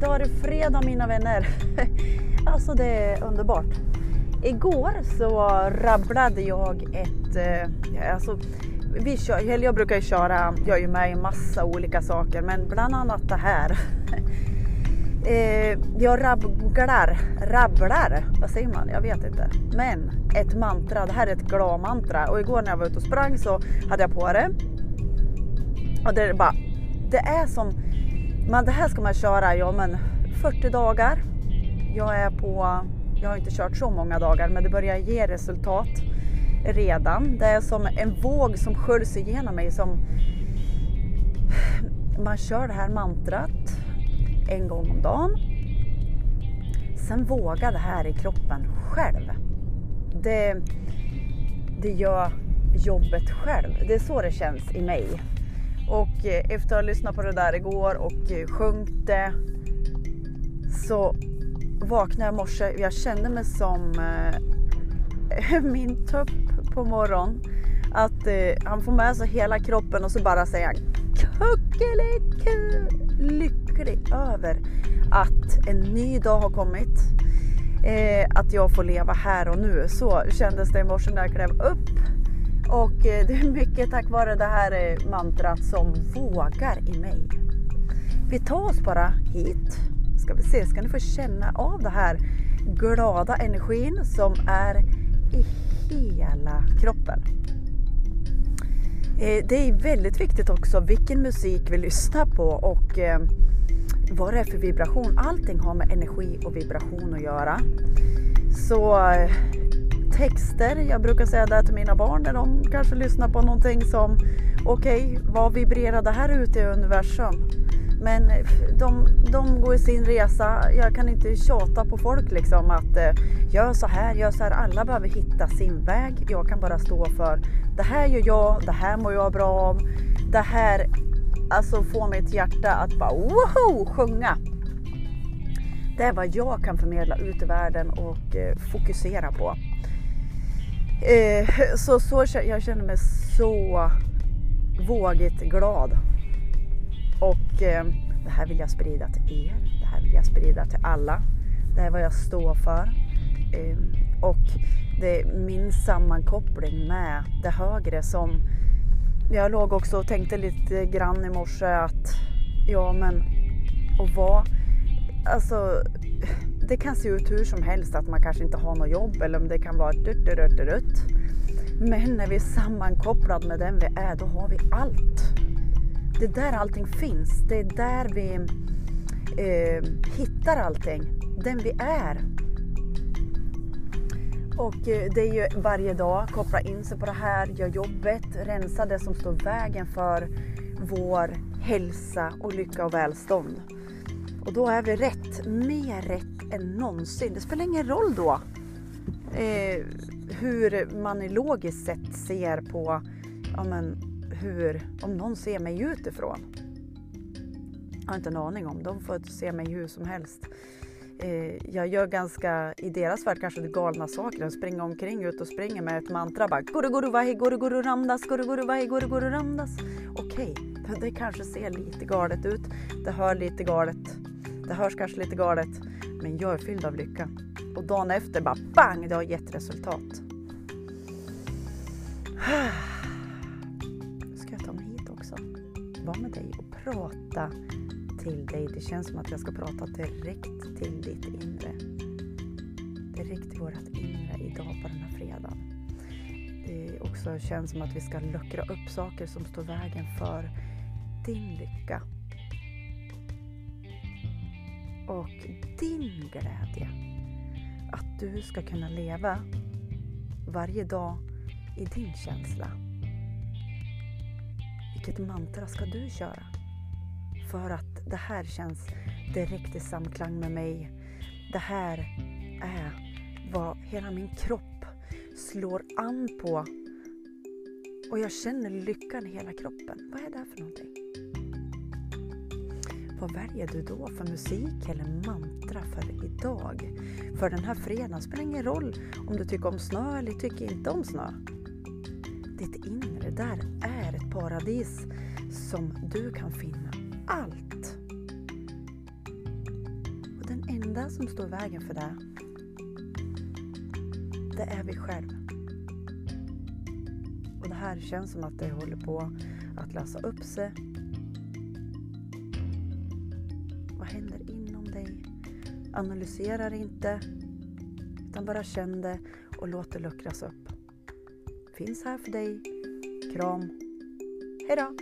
Idag är det fredag mina vänner. Alltså det är underbart. Igår så rabblade jag ett, eh, alltså vi kör, eller jag brukar ju köra, jag är ju med i massa olika saker men bland annat det här. Eh, jag rabblar, rabblar, vad säger man? Jag vet inte. Men ett mantra, det här är ett glad mantra och igår när jag var ute och sprang så hade jag på det. Och det är bara, det är som, men det här ska man köra, ja men 40 dagar. Jag är på, jag har inte kört så många dagar men det börjar ge resultat redan. Det är som en våg som sköljs igenom mig som man kör det här mantrat en gång om dagen. Sen våga det här i kroppen själv. Det, det gör jobbet själv. Det är så det känns i mig. Och eh, efter att ha lyssnat på det där igår och sjunkit sjungit det så vaknade jag i morse. Jag kände mig som eh, min tupp på morgonen. Att eh, han får med sig hela kroppen och så bara säger han kuckeliku lycklig över att en ny dag har kommit. Eh, att jag får leva här och nu. Så kändes det i morse när jag klev upp. Och eh, det är mycket tack vare det här eh, mantrat som vågar i mig. Vi tar oss bara hit. Ska vi se, ska ni få känna av den här glada energin som är i hela kroppen. Eh, det är väldigt viktigt också vilken musik vi lyssnar på och vad det är för vibration. Allting har med energi och vibration att göra. Så texter, jag brukar säga det till mina barn när de kanske lyssnar på någonting som okej, okay, vad vibrerar det här ute i universum? Men eh, de, de går sin resa. Jag kan inte tjata på folk liksom att eh, gör så här, gör så här. Alla behöver hitta sin väg. Jag kan bara stå för det här gör jag, det här mår jag bra av. Det här alltså får mitt hjärta att bara woho, sjunga. Det är vad jag kan förmedla ut i världen och eh, fokusera på. Eh, så, så jag känner mig så vågigt glad och eh, det här vill jag sprida till er. Det här vill jag sprida till alla. Det här är vad jag står för. Eh, och det är min sammankoppling med det högre som jag låg också och tänkte lite grann i morse att ja men och vad alltså det kan se ut hur som helst att man kanske inte har något jobb eller om det kan vara dutt, dutt, dutt. Men när vi är sammankopplade med den vi är, då har vi allt. Det är där allting finns. Det är där vi eh, hittar allting. Den vi är. Och eh, det är ju varje dag, koppla in sig på det här, gör jobbet, rensa det som står vägen för vår hälsa och lycka och välstånd. Och då är det rätt, mer rätt än någonsin. Det spelar ingen roll då eh, hur man logiskt sett ser på ja, men, hur, om någon ser mig utifrån. Jag har inte en aning om, de får se mig hur som helst. Eh, jag gör ganska, i deras värld kanske galna saker. De springer omkring ut och springer med ett mantra bara guru guru vahi guru guru ramdas guru guru vahi guru guru ramdas. Okej, okay det kanske ser lite galet ut. Det hör lite galet. Det hörs kanske lite galet. Men jag är fylld av lycka. Och dagen efter bara bang, det har gett resultat. Ska jag ta mig hit också? vara med dig och prata till dig. Det känns som att jag ska prata direkt till ditt inre. Direkt till vårt inre idag på den här fredagen. Det också känns som att vi ska luckra upp saker som står vägen för din lycka. Och din glädje. Att du ska kunna leva varje dag i din känsla vilket mantra ska du köra? För att det här känns direkt i samklang med mig. Det här är vad hela min kropp slår an på. Och jag känner lyckan i hela kroppen. Vad är det för någonting? Vad väljer du då för musik eller mantra för idag? För den här fredagen spelar ingen roll om du tycker om snö eller tycker inte om snö. Ditt inre, där är ett paradis som du kan finna allt. Och den enda som står i vägen för det, det är vi själva. Och det här känns som att det håller på att lösa upp sig. Vad händer inom dig? Analysera inte, utan bara känn det och låt det luckras upp. Finns här för dig. Kram. Hejdå!